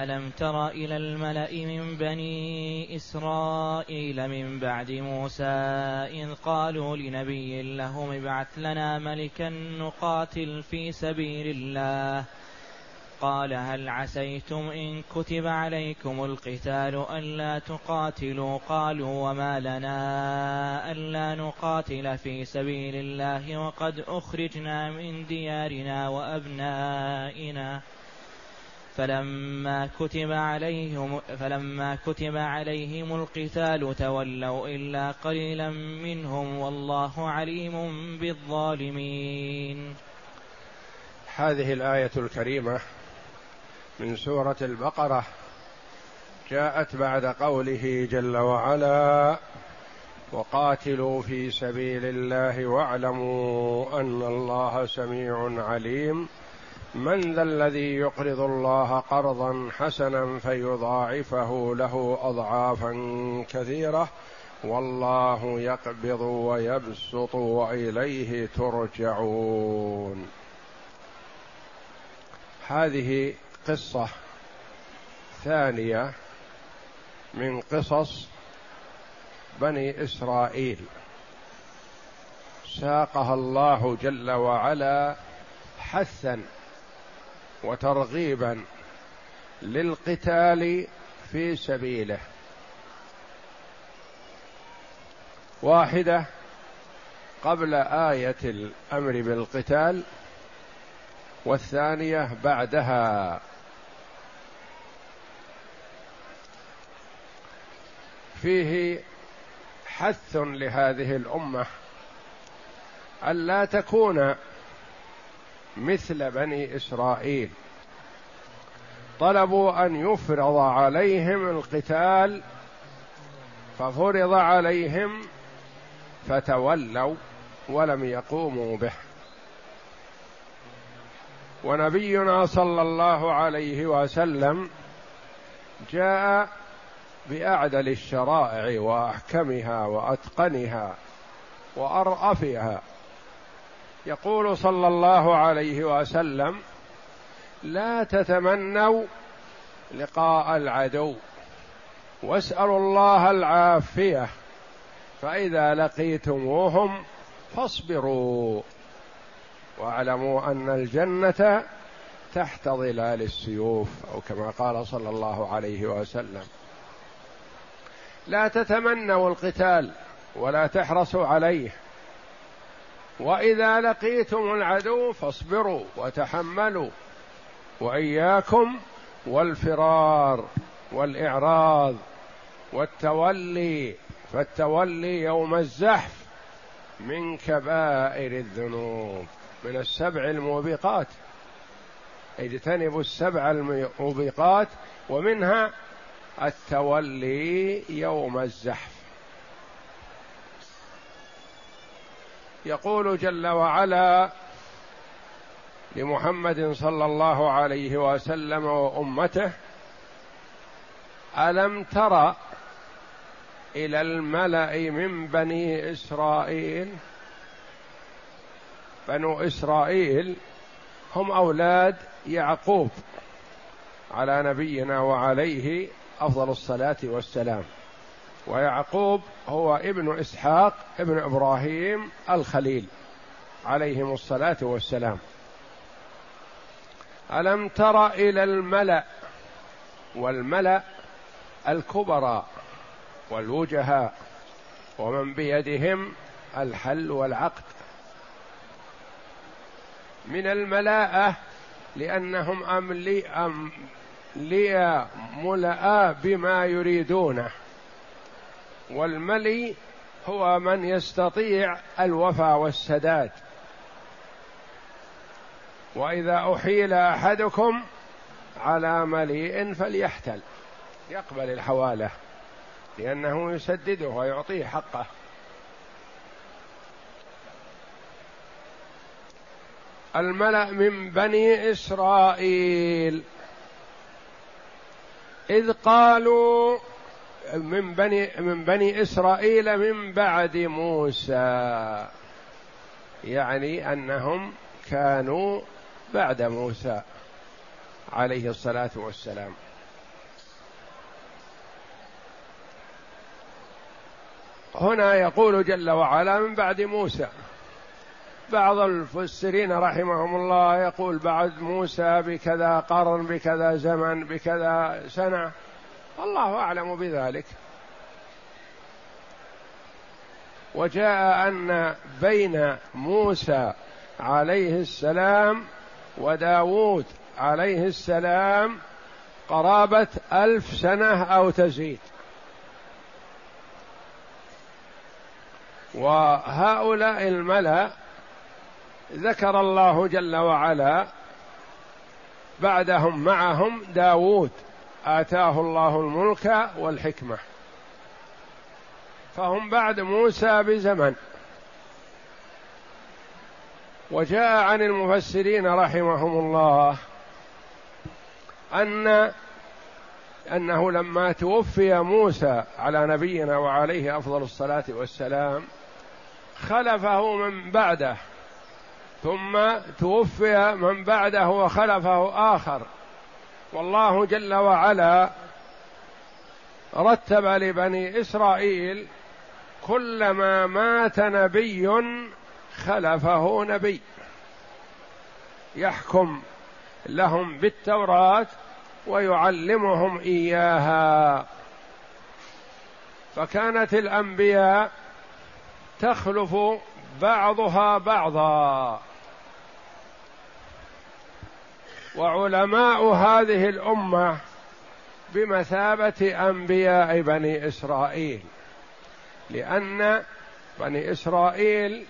ألم تر إلى الملأ من بني إسرائيل من بعد موسى إذ قالوا لنبي لهم ابعث لنا ملكا نقاتل في سبيل الله. قال هل عسيتم إن كتب عليكم القتال ألا تقاتلوا؟ قالوا وما لنا ألا نقاتل في سبيل الله وقد أخرجنا من ديارنا وأبنائنا. فلما كتب عليهم فلما كتب عليهم القتال تولوا إلا قليلا منهم والله عليم بالظالمين. هذه الآية الكريمة من سورة البقرة. جاءت بعد قوله جل وعلا وقاتلوا في سبيل الله واعلموا أن الله سميع عليم. من ذا الذي يقرض الله قرضا حسنا فيضاعفه له أضعافا كثيرة والله يقبض ويبسط وإليه ترجعون. هذه قصة ثانية من قصص بني إسرائيل. ساقها الله جل وعلا حثا وترغيبا للقتال في سبيله. واحدة قبل آية الأمر بالقتال والثانية بعدها. فيه حث لهذه الأمة الا تكون مثل بني إسرائيل. طلبوا أن يفرض عليهم القتال ففرض عليهم فتولوا ولم يقوموا به. ونبينا صلى الله عليه وسلم جاء بأعدل الشرائع وأحكمها وأتقنها وأرأفها. يقول صلى الله عليه وسلم لا تتمنوا لقاء العدو. واسألوا الله العافية. فإذا لقيتموهم فاصبروا واعلموا أن الجنة تحت ظلال السيوف أو كما قال صلى الله عليه وسلم. لا تتمنوا القتال ولا تحرصوا عليه. وإذا لقيتم العدو فاصبروا وتحملوا. وإياكم والفرار والإعراض والتولي فالتولي يوم الزحف من كبائر الذنوب من السبع الموبقات. اجتنبوا السبع الموبقات ومنها التولي يوم الزحف. يقول جل وعلا لمحمد صلى الله عليه وسلم وأمته ألم تر إلى الملأ من بني إسرائيل؟ بنو إسرائيل هم أولاد يعقوب على نبينا وعليه أفضل الصلاة والسلام. ويعقوب هو ابن إسحاق ابن إبراهيم الخليل عليهم الصلاة والسلام. ألم تر إلى الملأ والملأ الكبراء والوجهاء ومن بيدهم الحل والعقد من الملاءه لأنهم أملي أملي ملأ بما يريدونه والملي هو من يستطيع الوفاء والسداد وإذا أحيل أحدكم على مليء فليحتل يقبل الحوالة لأنه يسدده ويعطيه حقه. الملأ من بني إسرائيل إذ قالوا من بني من بني إسرائيل من بعد موسى يعني أنهم كانوا بعد موسى عليه الصلاة والسلام. هنا يقول جل وعلا من بعد موسى. بعض المفسرين رحمهم الله يقول بعد موسى بكذا قرن بكذا زمن بكذا سنة. الله أعلم بذلك. وجاء أن بين موسى عليه السلام وداود عليه السلام قرابة ألف سنة أو تزيد. وهؤلاء الملأ ذكر الله جل وعلا بعدهم معهم داود آتاه الله الملك والحكمة. فهم بعد موسى بزمن. وجاء عن المفسرين رحمهم الله أن أنه لما توفي موسى على نبينا وعليه أفضل الصلاة والسلام خلفه من بعده ثم توفي من بعده وخلفه آخر. والله جل وعلا رتب لبني إسرائيل كلما مات نبي خلفه نبي. يحكم لهم بالتوراة ويعلمهم إياها. فكانت الأنبياء تخلف بعضها بعضا. وعلماء هذه الأمة بمثابة أنبياء بني إسرائيل. لأن بني إسرائيل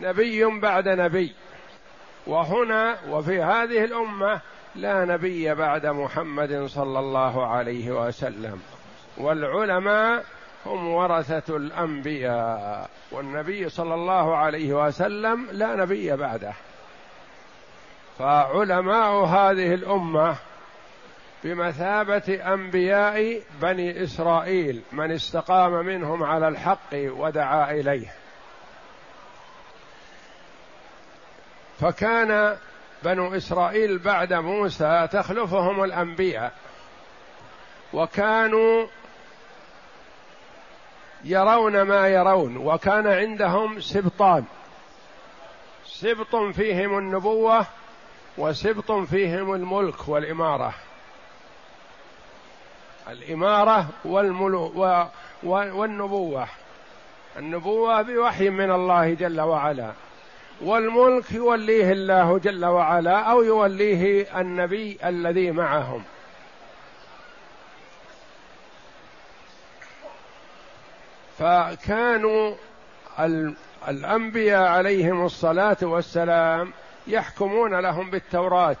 نبي بعد نبي. وهنا وفي هذه الأمة لا نبي بعد محمد صلى الله عليه وسلم. والعلماء هم ورثة الأنبياء. والنبي صلى الله عليه وسلم لا نبي بعده. فعلماء هذه الأمة بمثابة أنبياء بني إسرائيل من استقام منهم على الحق ودعا إليه. فكان بنو إسرائيل بعد موسى تخلفهم الأنبياء وكانوا يرون ما يرون وكان عندهم سبطان. سبط فيهم النبوة وسبط فيهم الملك والإمارة. الإمارة والملو والنبوة. النبوة بوحي من الله جل وعلا. والملك يوليه الله جل وعلا أو يوليه النبي الذي معهم. فكانوا الأنبياء عليهم الصلاة والسلام يحكمون لهم بالتوراة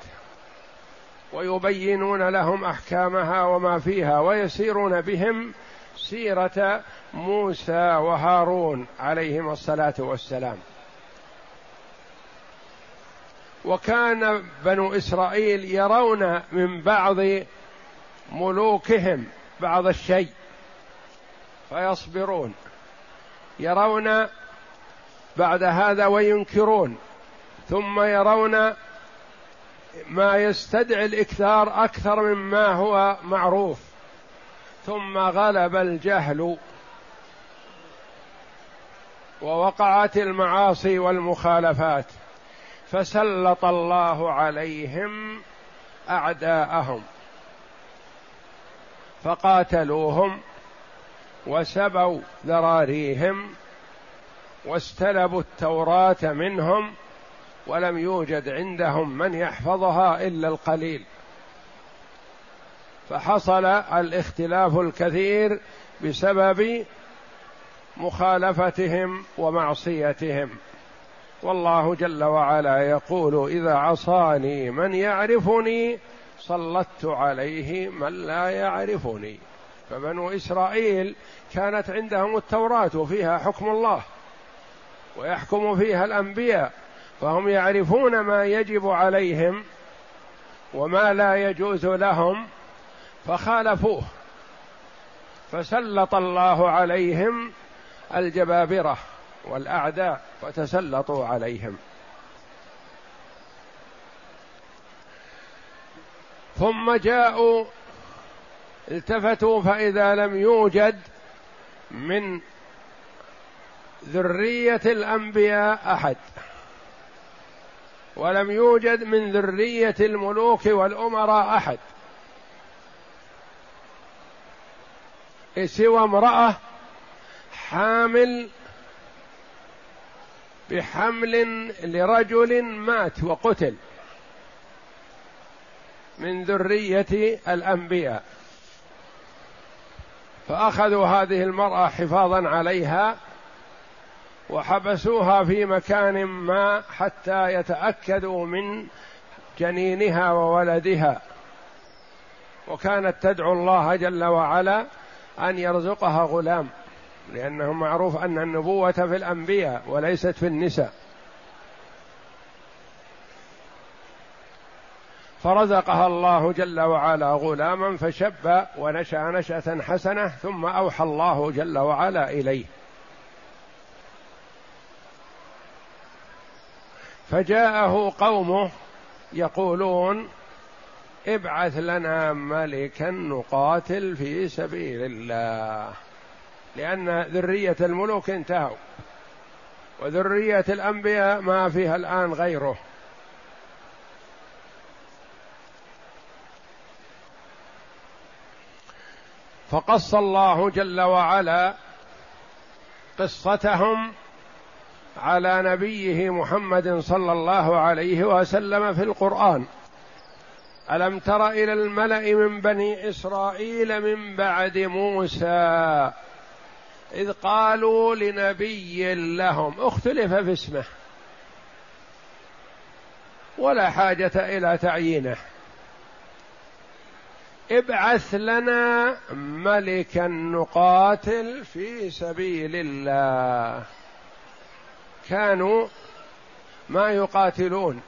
ويبينون لهم أحكامها وما فيها ويسيرون بهم سيرة موسى وهارون عليهم الصلاة والسلام. وكان بنو إسرائيل يرون من بعض ملوكهم بعض الشيء فيصبرون. يرون بعد هذا وينكرون. ثم يرون ما يستدعي الإكثار أكثر مما هو معروف. ثم غلب الجهل. ووقعت المعاصي والمخالفات. فسلط الله عليهم أعداءهم فقاتلوهم وسبوا ذراريهم واستلبوا التوراة منهم ولم يوجد عندهم من يحفظها إلا القليل. فحصل الاختلاف الكثير بسبب مخالفتهم ومعصيتهم. والله جل وعلا يقول إذا عصاني من يعرفني سلطت عليه من لا يعرفني. فبنو إسرائيل كانت عندهم التوراة وفيها حكم الله ويحكم فيها الأنبياء فهم يعرفون ما يجب عليهم وما لا يجوز لهم فخالفوه فسلط الله عليهم الجبابرة. والأعداء وتسلطوا عليهم. ثم جاءوا التفتوا فإذا لم يوجد من ذرية الأنبياء أحد. ولم يوجد من ذرية الملوك والأمراء أحد. سوى امرأة حامل بحمل لرجل مات وقتل من ذرية الأنبياء. فأخذوا هذه المرأة حفاظا عليها وحبسوها في مكان ما حتى يتأكدوا من جنينها وولدها. وكانت تدعو الله جل وعلا أن يرزقها غلام. لأنه معروف أن النبوة في الأنبياء وليست في النساء. فرزقها الله جل وعلا غلاما فشب ونشأ نشأة حسنة ثم أوحى الله جل وعلا إليه. فجاءه قومه يقولون ابعث لنا ملكا نقاتل في سبيل الله. لأن ذرية الملوك انتهوا. وذرية الأنبياء ما فيها الآن غيره. فقص الله جل وعلا قصتهم على نبيه محمد صلى الله عليه وسلم في القرآن. ألم تر إلى الملأ من بني إسرائيل من بعد موسى؟ إذ قالوا لنبي لهم اختلف في اسمه. ولا حاجة إلى تعيينه. ابعث لنا ملكا نقاتل في سبيل الله. كانوا ما يقاتلون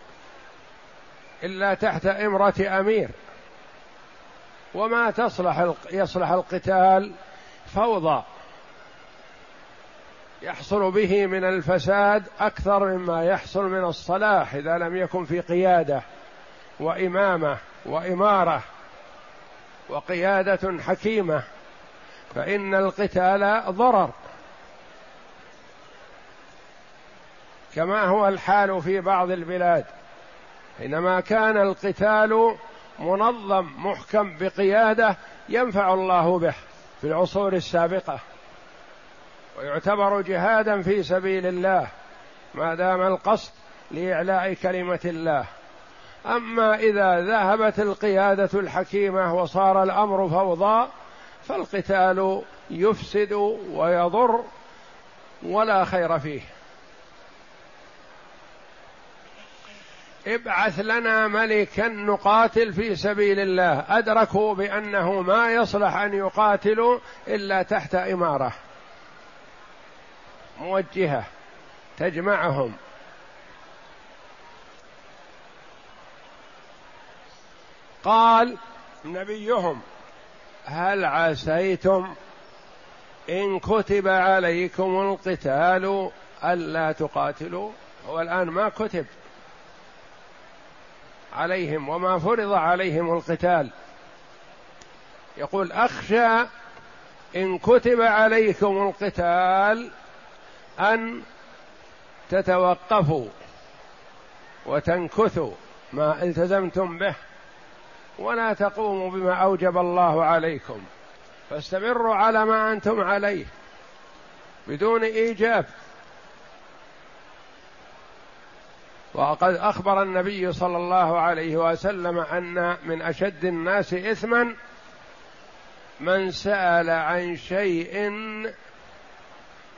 إلا تحت إمرة أمير. وما تصلح يصلح القتال فوضى. يحصل به من الفساد أكثر مما يحصل من الصلاح إذا لم يكن في قيادة وإمامة وإمارة وقيادة حكيمة فإن القتال ضرر. كما هو الحال في بعض البلاد حينما كان القتال منظم محكم بقيادة ينفع الله به في العصور السابقة. ويعتبر جهادا في سبيل الله ما دام القصد لإعلاء كلمة الله. أما إذا ذهبت القيادة الحكيمة وصار الأمر فوضى فالقتال يفسد ويضر ولا خير فيه. ابعث لنا ملكا نقاتل في سبيل الله أدركوا بأنه ما يصلح أن يقاتلوا إلا تحت إمارة. موجهة تجمعهم. قال نبيهم هل عسيتم إن كتب عليكم القتال ألا تقاتلوا؟ هو الآن ما كتب عليهم وما فرض عليهم القتال. يقول أخشى إن كتب عليكم القتال أن تتوقفوا وتنكثوا ما التزمتم به ولا تقوموا بما أوجب الله عليكم. فاستمروا على ما أنتم عليه بدون إيجاب. وقد أخبر النبي صلى الله عليه وسلم أن من أشد الناس اثما من سأل عن شيء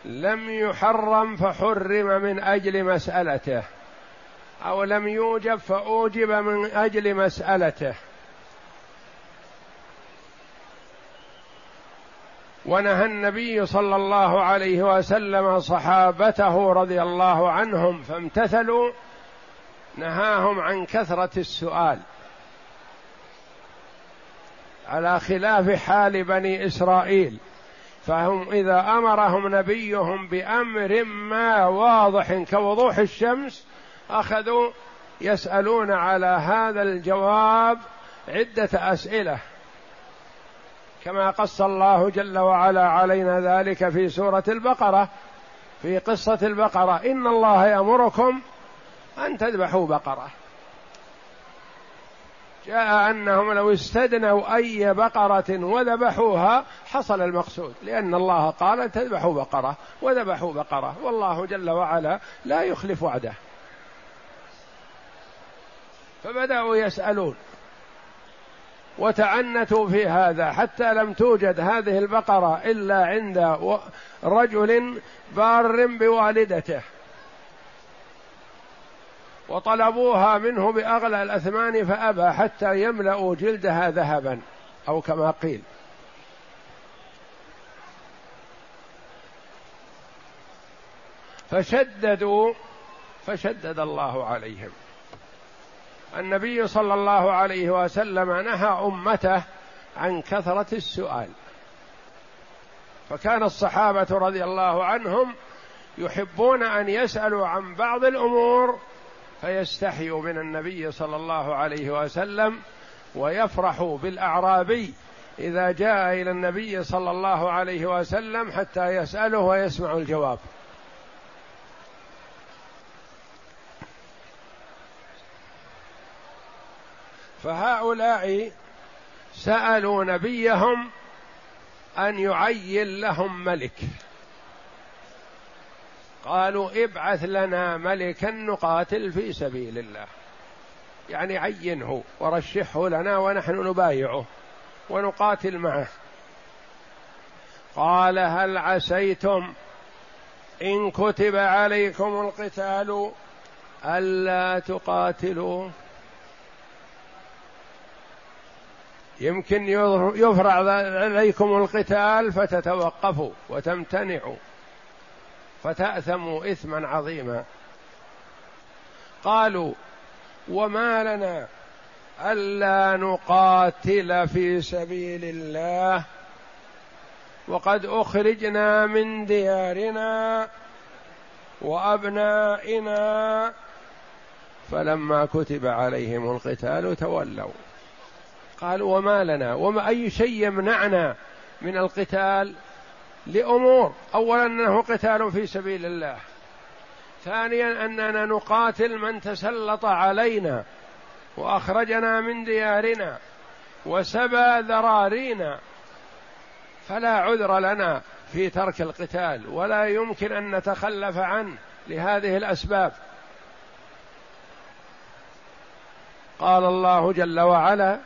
لم يحرم فحرم من أجل مسألته أو لم يوجب فأوجب من أجل مسألته. ونهى النبي صلى الله عليه وسلم صحابته رضي الله عنهم فامتثلوا نهاهم عن كثرة السؤال. على خلاف حال بني إسرائيل فهم إذا أمرهم نبيهم بأمر ما واضح كوضوح الشمس أخذوا يسألون على هذا الجواب عدة أسئلة. كما قص الله جل وعلا علينا ذلك في سورة البقرة في قصة البقرة. إن الله يأمركم أن تذبحوا بقرة. جاء أنهم لو استدنوا أي بقرة وذبحوها حصل المقصود لأن الله قال تذبحوا بقرة وذبحوا بقرة والله جل وعلا لا يخلف وعده. فبدأوا يسألون وتعنتوا في هذا حتى لم توجد هذه البقرة إلا عند رجل بار بوالدته. وطلبوها منه بأغلى الأثمان فأبى حتى يملأوا جلدها ذهبا أو كما قيل. فشددوا فشدد الله عليهم. النبي صلى الله عليه وسلم نهى أمته عن كثرة السؤال. فكان الصحابة رضي الله عنهم يحبون أن يسألوا عن بعض الأمور فيستحيوا من النبي صلى الله عليه وسلم ويفرحوا بالأعرابي إذا جاء إلى النبي صلى الله عليه وسلم حتى يسأله ويسمع الجواب. فهؤلاء سألوا نبيهم أن يعين لهم ملك. قالوا ابعث لنا ملكا نقاتل في سبيل الله. يعني عينه ورشحه لنا ونحن نبايعه ونقاتل معه. قال هل عسيتم إن كتب عليكم القتال ألا تقاتلوا؟ يمكن يفرع عليكم القتال فتتوقفوا وتمتنعوا. فتأثموا إثما عظيما. قالوا وما لنا ألا نقاتل في سبيل الله وقد أخرجنا من ديارنا وأبنائنا فلما كتب عليهم القتال تولوا. قالوا وما لنا؟ وما أي شيء يمنعنا من القتال؟ لأمور. أولا أنه قتال في سبيل الله. ثانيا أننا نقاتل من تسلط علينا وأخرجنا من ديارنا وسبى ذرارينا. فلا عذر لنا في ترك القتال ولا يمكن أن نتخلف عنه لهذه الأسباب. قال الله جل وعلا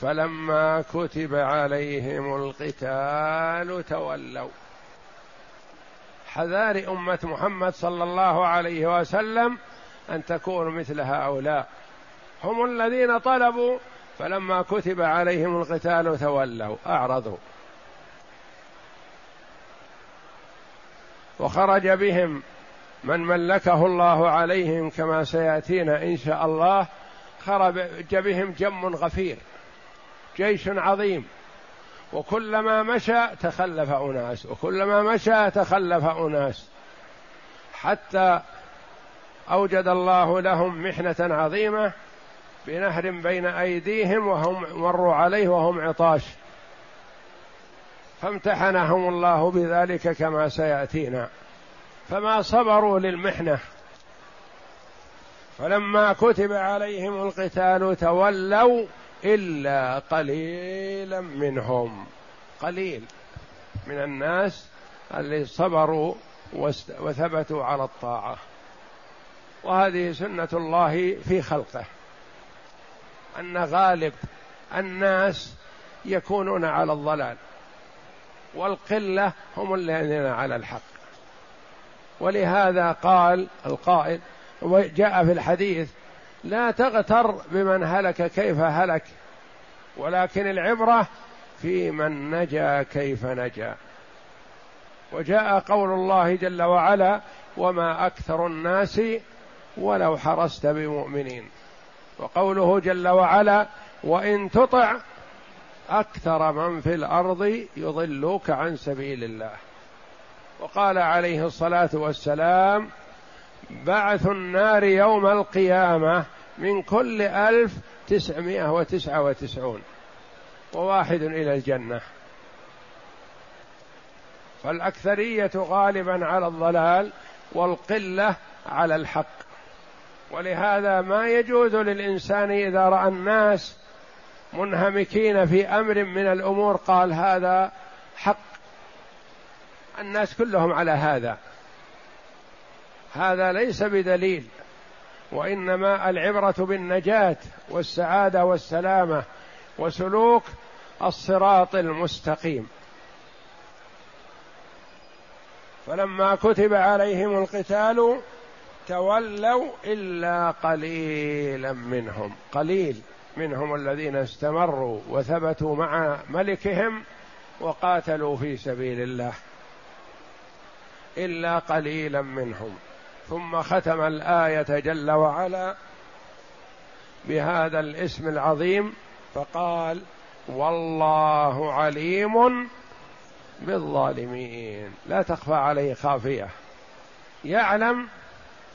فلما كتب عليهم القتال تولوا. حذار أمة محمد صلى الله عليه وسلم أن تكونوا مثل هؤلاء. هم الذين طلبوا فلما كتب عليهم القتال تولوا أعرضوا. وخرج بهم من ملكه الله عليهم كما سيأتينا إن شاء الله خرج بهم جم غفير. جيش عظيم. وكلما مشى تخلف أناس وكلما مشى تخلف أناس. حتى أوجد الله لهم محنة عظيمة بنهر بين أيديهم وهم مروا عليه وهم عطاش. فامتحنهم الله بذلك كما سيأتينا. فما صبروا للمحنة. فلما كتب عليهم القتال تولوا إلا قليلا منهم. قليل من الناس اللي صبروا وثبتوا على الطاعة. وهذه سنة الله في خلقه. أن غالب الناس يكونون على الضلال. والقلة هم الذين على الحق. ولهذا قال القائل وجاء في الحديث لا تغتر بمن هلك كيف هلك ولكن العبرة في من نجا كيف نجا. وجاء قول الله جل وعلا وما أكثر الناس ولو حرست بمؤمنين وقوله جل وعلا وإن تطع أكثر من في الأرض يضلوك عن سبيل الله وقال عليه الصلاة والسلام بعث النار يوم القيامة من كل ألف تسعمائة وتسعة وتسعون وواحد إلى الجنة. فالأكثرية غالبا على الضلال والقلة على الحق. ولهذا ما يجوز للإنسان إذا رأى الناس منهمكين في أمر من الأمور قال هذا حق. الناس كلهم على هذا. هذا ليس بدليل وإنما العبرة بالنجاة والسعادة والسلامة وسلوك الصراط المستقيم. فلما كتب عليهم القتال تولوا إلا قليلا منهم قليل منهم الذين استمروا وثبتوا مع ملكهم وقاتلوا في سبيل الله إلا قليلا منهم. ثم ختم الآية جل وعلا بهذا الاسم العظيم فقال والله عليم بالظالمين. لا تخفى عليه خافية. يعلم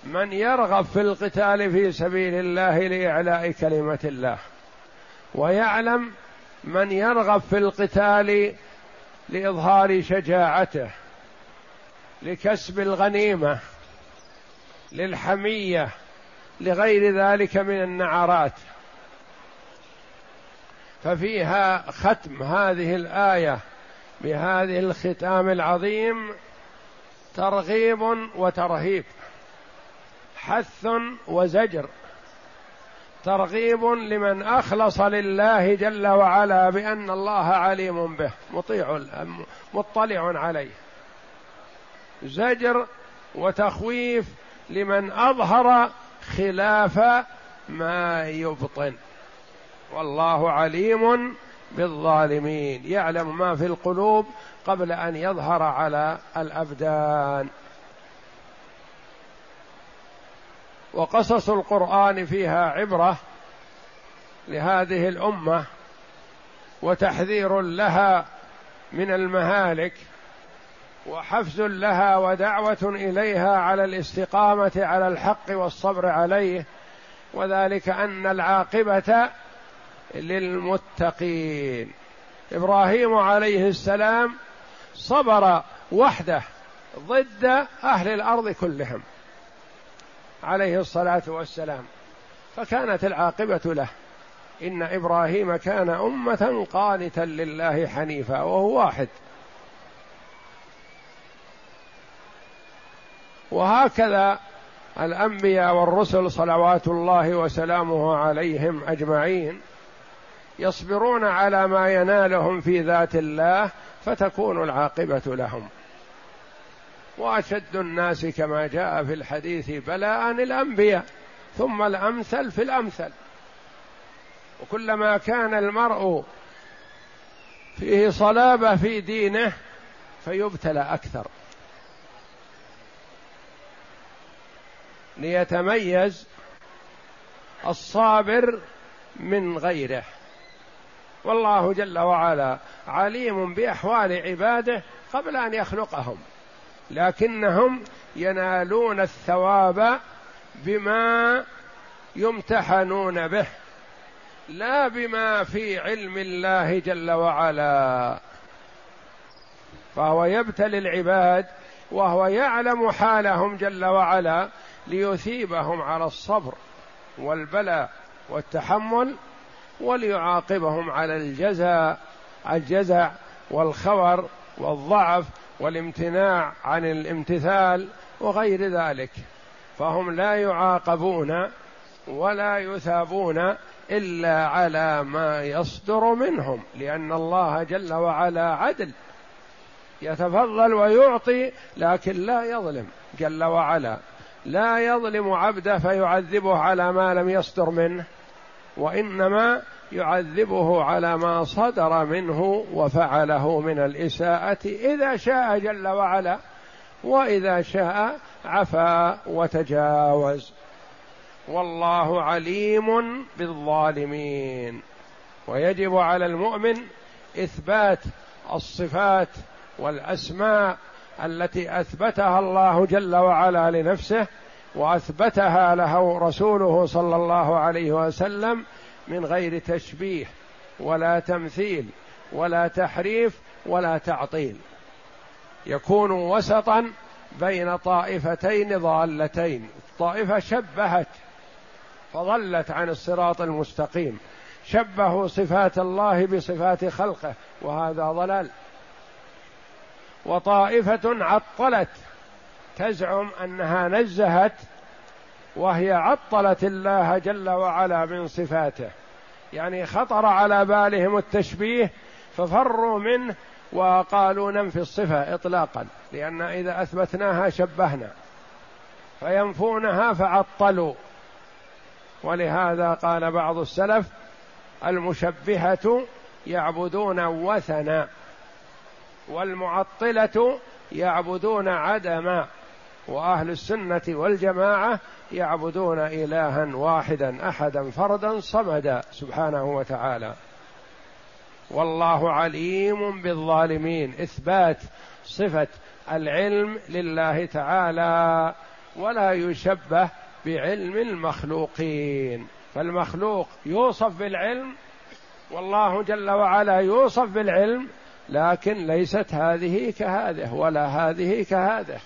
من يرغب في القتال في سبيل الله لإعلاء كلمة الله. ويعلم من يرغب في القتال لإظهار شجاعته لكسب الغنيمة. للحمية لغير ذلك من النعرات. ففيها ختم هذه الآية بهذه الختام العظيم ترغيب وترهيب حث وزجر. ترغيب لمن أخلص لله جل وعلا بأن الله عليم به مطيع مطلع عليه. زجر وتخويف لمن أظهر خلاف ما يبطن. والله عليم بالظالمين. يعلم ما في القلوب قبل أن يظهر على الأبدان. وقصص القرآن فيها عبرة لهذه الأمة وتحذير لها من المهالك. وحفز لها ودعوة إليها على الاستقامة على الحق والصبر عليه وذلك أن العاقبة للمتقين. إبراهيم عليه السلام صبر وحده ضد أهل الأرض كلهم عليه الصلاة والسلام. فكانت العاقبة له. إن إبراهيم كان أمة قانتا لله حنيفا وهو واحد. وهكذا الأنبياء والرسل صلوات الله وسلامه عليهم أجمعين يصبرون على ما ينالهم في ذات الله فتكون العاقبة لهم. وأشد الناس كما جاء في الحديث بلاء الأنبياء ثم الأمثل في الأمثل. وكلما كان المرء فيه صلابة في دينه فيبتلى أكثر. ليتميز الصابر من غيره. والله جل وعلا عليم بأحوال عباده قبل أن يخلقهم لكنهم ينالون الثواب بما يمتحنون به لا بما في علم الله جل وعلا. فهو يبتلي العباد وهو يعلم حالهم جل وعلا ليثيبهم على الصبر والبلاء والتحمل وليعاقبهم على الجزاء الجزع والخور والضعف والامتناع عن الامتثال وغير ذلك. فهم لا يعاقبون ولا يثابون إلا على ما يصدر منهم لأن الله جل وعلا عدل يتفضل ويعطي لكن لا يظلم جل وعلا. لا يظلم عبده فيعذبه على ما لم يصدر منه وإنما يعذبه على ما صدر منه وفعله من الإساءة إذا شاء جل وعلا وإذا شاء عفا وتجاوز. والله عليم بالظالمين. ويجب على المؤمن إثبات الصفات والأسماء التي أثبتها الله جل وعلا لنفسه وأثبتها له رسوله صلى الله عليه وسلم من غير تشبيه ولا تمثيل ولا تحريف ولا تعطيل. يكون وسطا بين طائفتين ضالتين. طائفه شبهت فضلت عن الصراط المستقيم. شبهوا صفات الله بصفات خلقه وهذا ضلال. وطائفة عطلت. تزعم أنها نزهت وهي عطلت الله جل وعلا من صفاته. يعني خطر على بالهم التشبيه ففروا منه وقالوا ننفي الصفة اطلاقا لأن إذا أثبتناها شبهنا. فينفونها فعطلوا. ولهذا قال بعض السلف المشبهة يعبدون وثنا. والمعطلة يعبدون عدما وأهل السنة والجماعة يعبدون إلها واحدا أحدا فردا صمدا سبحانه وتعالى. والله عليم بالظالمين. إثبات صفة العلم لله تعالى ولا يشبه بعلم المخلوقين. فالمخلوق يوصف بالعلم والله جل وعلا يوصف بالعلم لكن ليست هذه كهذه ولا هذه كهذه.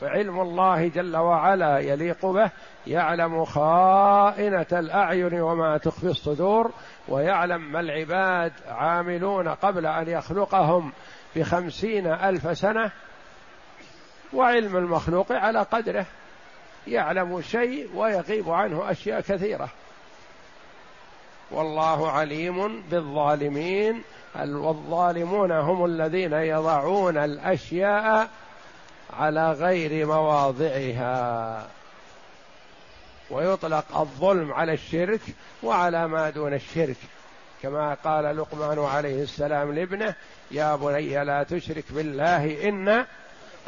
فعلم الله جل وعلا يليق به يعلم خائنة الأعين وما تخفي الصدور ويعلم ما العباد عاملون قبل أن يخلقهم بخمسين ألف سنة. وعلم المخلوق على قدره يعلم شيء ويغيب عنه أشياء كثيرة. والله عليم بالظالمين. والظالمون هم الذين يضعون الأشياء على غير مواضعها. ويطلق الظلم على الشرك وعلى ما دون الشرك. كما قال لقمان عليه السلام لابنه يا بني لا تشرك بالله إن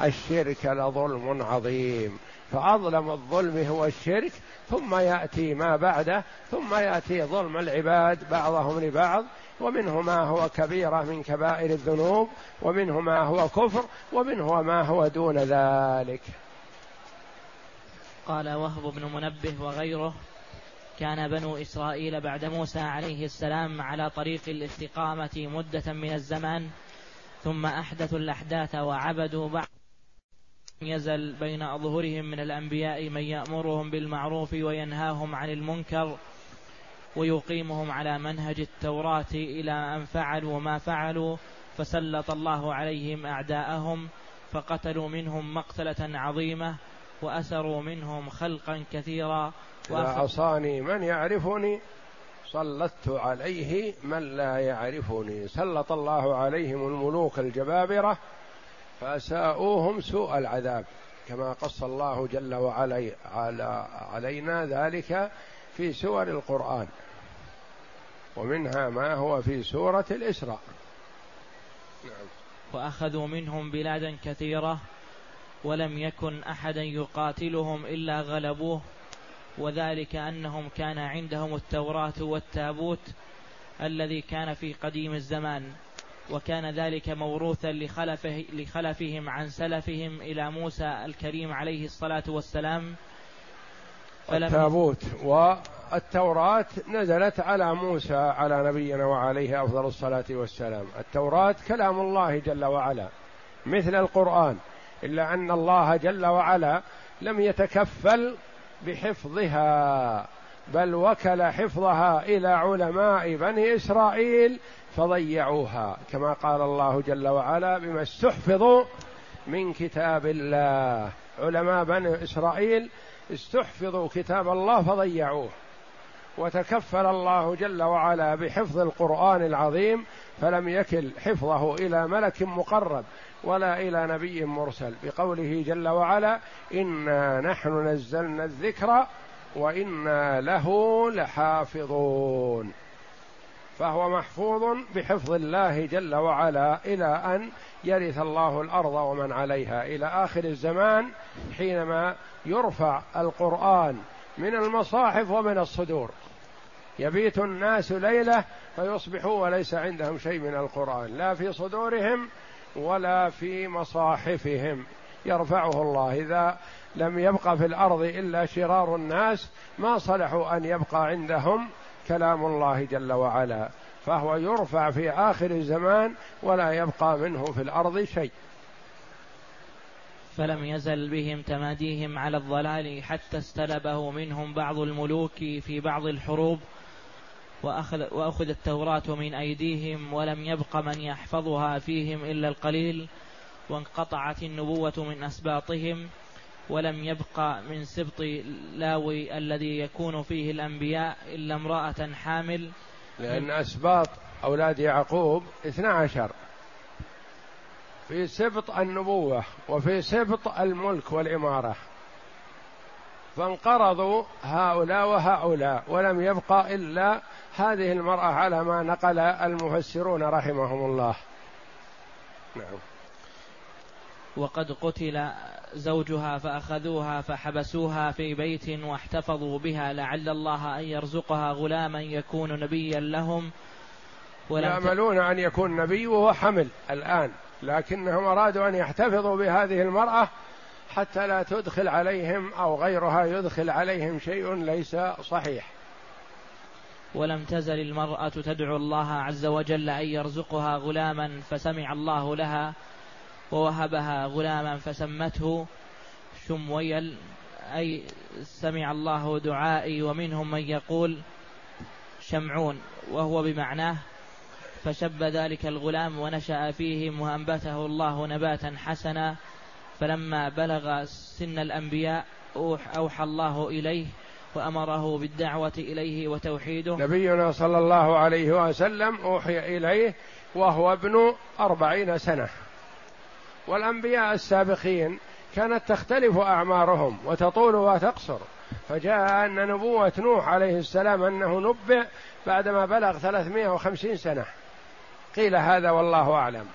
الشرك لظلم عظيم. فأظلم الظلم هو الشرك ثم يأتي ما بعده ثم يأتي ظلم العباد بعضهم لبعض ومنه ما هو كبيرة من كبائر الذنوب ومنه ما هو كفر ومنه ما هو دون ذلك. قال وهب بن منبه وغيره كان بنو إسرائيل بعد موسى عليه السلام على طريق الاستقامة مدة من الزمان ثم أحدثوا الأحداث وعبدوا بعض. يزل بين أظهرهم من الأنبياء من يأمرهم بالمعروف وينهاهم عن المنكر ويقيمهم على منهج التوراة إلى أن فعلوا ما فعلوا فسلط الله عليهم أعداءهم فقتلوا منهم مقتلة عظيمة وأسروا منهم خلقا كثيرا وعصاني من يعرفني سلطت عليه من لا يعرفني. سلط الله عليهم الملوك الجبابرة فأساءوهم سوء العذاب كما قص الله جل وعلا على علينا ذلك في سور القرآن ومنها ما هو في سورة الإسراء نعم. وأخذوا منهم بلادا كثيرة ولم يكن أحدا يقاتلهم إلا غلبوه وذلك أنهم كان عندهم التوراة والتابوت الذي كان في قديم الزمان وكان ذلك موروثا لخلفه لخلفهم عن سلفهم إلى موسى الكريم عليه الصلاة والسلام. التابوت والتوراة نزلت على موسى على نبينا وعليه أفضل الصلاة والسلام. التوراة كلام الله جل وعلا مثل القرآن إلا أن الله جل وعلا لم يتكفل بحفظها. بل وكل حفظها إلى علماء بني إسرائيل فضيعوها كما قال الله جل وعلا بما استحفظوا من كتاب الله. علماء بني إسرائيل استحفظوا كتاب الله فضيعوه. وتكفل الله جل وعلا بحفظ القرآن العظيم فلم يكل حفظه إلى ملك مقرب ولا إلى نبي مرسل. بقوله جل وعلا إنا نحن نزلنا الذكر وأنا له لحافظون. فهو محفوظ بحفظ الله جل وعلا إلى أن يرث الله الأرض ومن عليها إلى آخر الزمان حينما يرفع القرآن من المصاحف ومن الصدور. يبيت الناس ليلة فيصبحوا وليس عندهم شيء من القرآن. لا في صدورهم ولا في مصاحفهم. يرفعه الله. إذا لم يبقى في الأرض إلا شرار الناس ما صلحوا أن يبقى عندهم كلام الله جل وعلا. فهو يرفع في آخر الزمان ولا يبقى منه في الأرض شيء. فلم يزل بهم تماديهم على الضلال حتى استلبه منهم بعض الملوك في بعض الحروب وأخذ, وأخذ التوراة من أيديهم ولم يبق من يحفظها فيهم إلا القليل وانقطعت النبوة من أسباطهم. ولم يبق من سبط لاوي الذي يكون فيه الأنبياء إلا امرأة حامل. لأن أسباط أولاد يعقوب اثنا عشر. في سبط النبوة وفي سبط الملك والإمارة. فانقرضوا هؤلاء وهؤلاء ولم يبقى إلا هذه المرأة على ما نقل المفسرون رحمهم الله. نعم. وقد قتل زوجها فأخذوها فحبسوها في بيت واحتفظوا بها لعل الله أن يرزقها غلاما يكون نبيا لهم. يأملون أن يكون نبي وهو حمل الآن لكنهم أرادوا أن يحتفظوا بهذه المرأة حتى لا تدخل عليهم أو غيرها يدخل عليهم شيء ليس صحيح. ولم تزل المرأة تدعو الله عز وجل أن يرزقها غلاما فسمع الله لها ووهبها غلاما فسمته شمويل أي سمع الله دعائي ومنهم من يقول شمعون وهو بمعناه فشب ذلك الغلام ونشأ فيهم وأنبته الله نباتا حسنا فلما بلغ سن الأنبياء أوحى الله إليه وأمره بالدعوة إليه وتوحيده. نبينا صلى الله عليه وسلم أوحي إليه وهو ابن أربعين سنة. والأنبياء السابقين كانت تختلف أعمارهم وتطول وتقصر فجاء أن نبوة نوح عليه السلام أنه نبئ بعدما بلغ 350 سنة. قيل هذا والله أعلم.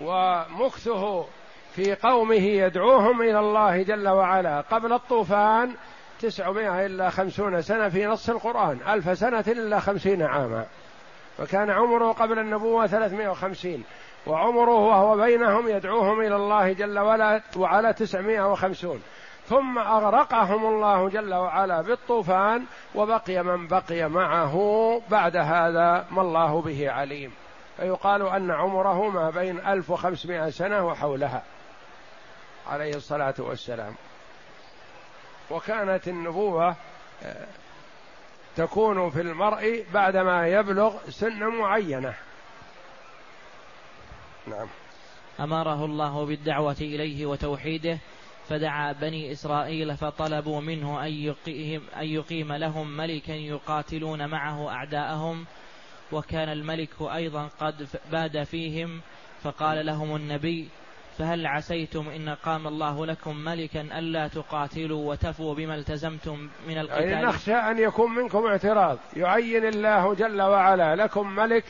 ومكثه في قومه يدعوهم إلى الله جل وعلا قبل الطوفان تسعمائة إلا خمسون سنة في نص القرآن ألف سنة إلا خمسين عاما. وكان عمره قبل النبوة ثلاثمائة وخمسين. وعمره وهو بينهم يدعوهم إلى الله جل وعلا وعلى تسعمائة وخمسون. ثم أغرقهم الله جل وعلا بالطوفان وبقي من بقي معه بعد هذا ما الله به عليم. فيقال أن عمره ما بين ألف وخمسمائة سنة وحولها عليه الصلاة والسلام. وكانت النبوة آه، تكون في المرء بعدما يبلغ سن معينة. نعم. أمره الله بالدعوة إليه وتوحيده فدعا بني إسرائيل فطلبوا منه أن يقيم, أن يقيم لهم ملكا يقاتلون معه أعداءهم وكان الملك أيضا قد باد فيهم فقال لهم النبي فهل عسيتم إن قام الله لكم ملكا ألا تقاتلوا وتفوا بما التزمتم من القتال؟ يعني نخشى أن يكون منكم اعتراض. يعين الله جل وعلا لكم ملك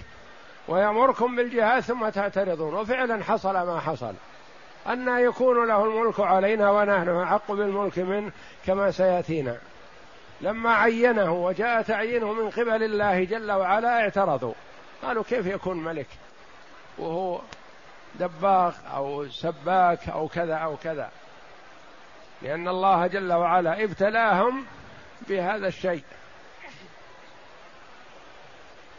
ويأمركم بالجهاد ثم تعترضون. وفعلا حصل ما حصل. أن يكون له الملك علينا ونحن أحق بالملك منه كما سيأتينا. لما عينه وجاء تعيينه من قبل الله جل وعلا اعترضوا. قالوا كيف يكون ملك؟ وهو دباغ أو سباك أو كذا أو كذا. لأن الله جل وعلا ابتلاهم بهذا الشيء.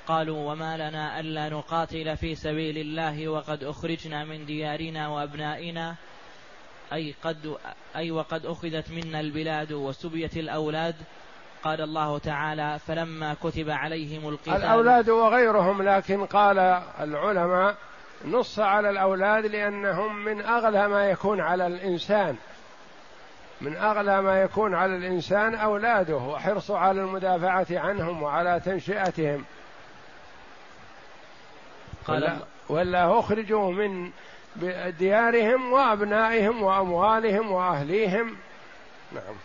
قالوا وما لنا ألا نقاتل في سبيل الله وقد أخرجنا من ديارنا وأبنائنا أي قد أي وقد أخذت منا البلاد وسبيت الأولاد. قال الله تعالى فلما كتب عليهم القتال الأولاد وغيرهم لكن قال العلماء نص على الأولاد لأنهم من أغلى ما يكون على الإنسان من أغلى ما يكون على الإنسان أولاده وحرصه على المدافعة عنهم وعلى تنشئتهم. ولا, ولا أخرجوا من ديارهم وأبنائهم وأموالهم وأهليهم. نعم.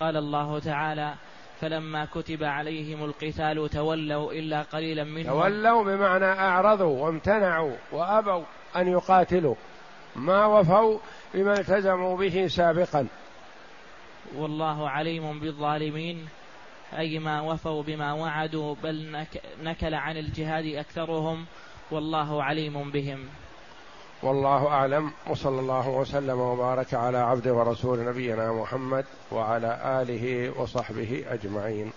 قال الله تعالى فلما كتب عليهم القتال تولوا إلا قليلا منهم. تولوا بمعنى أعرضوا وامتنعوا وأبوا أن يقاتلوا. ما وفوا بما التزموا به سابقا. والله عليم بالظالمين. أي ما وفوا بما وعدوا بل نكل عن الجهاد أكثرهم. والله عليم بهم. والله أعلم وصلى الله وسلم وبارك على عبد ورسول نبينا محمد وعلى آله وصحبه أجمعين.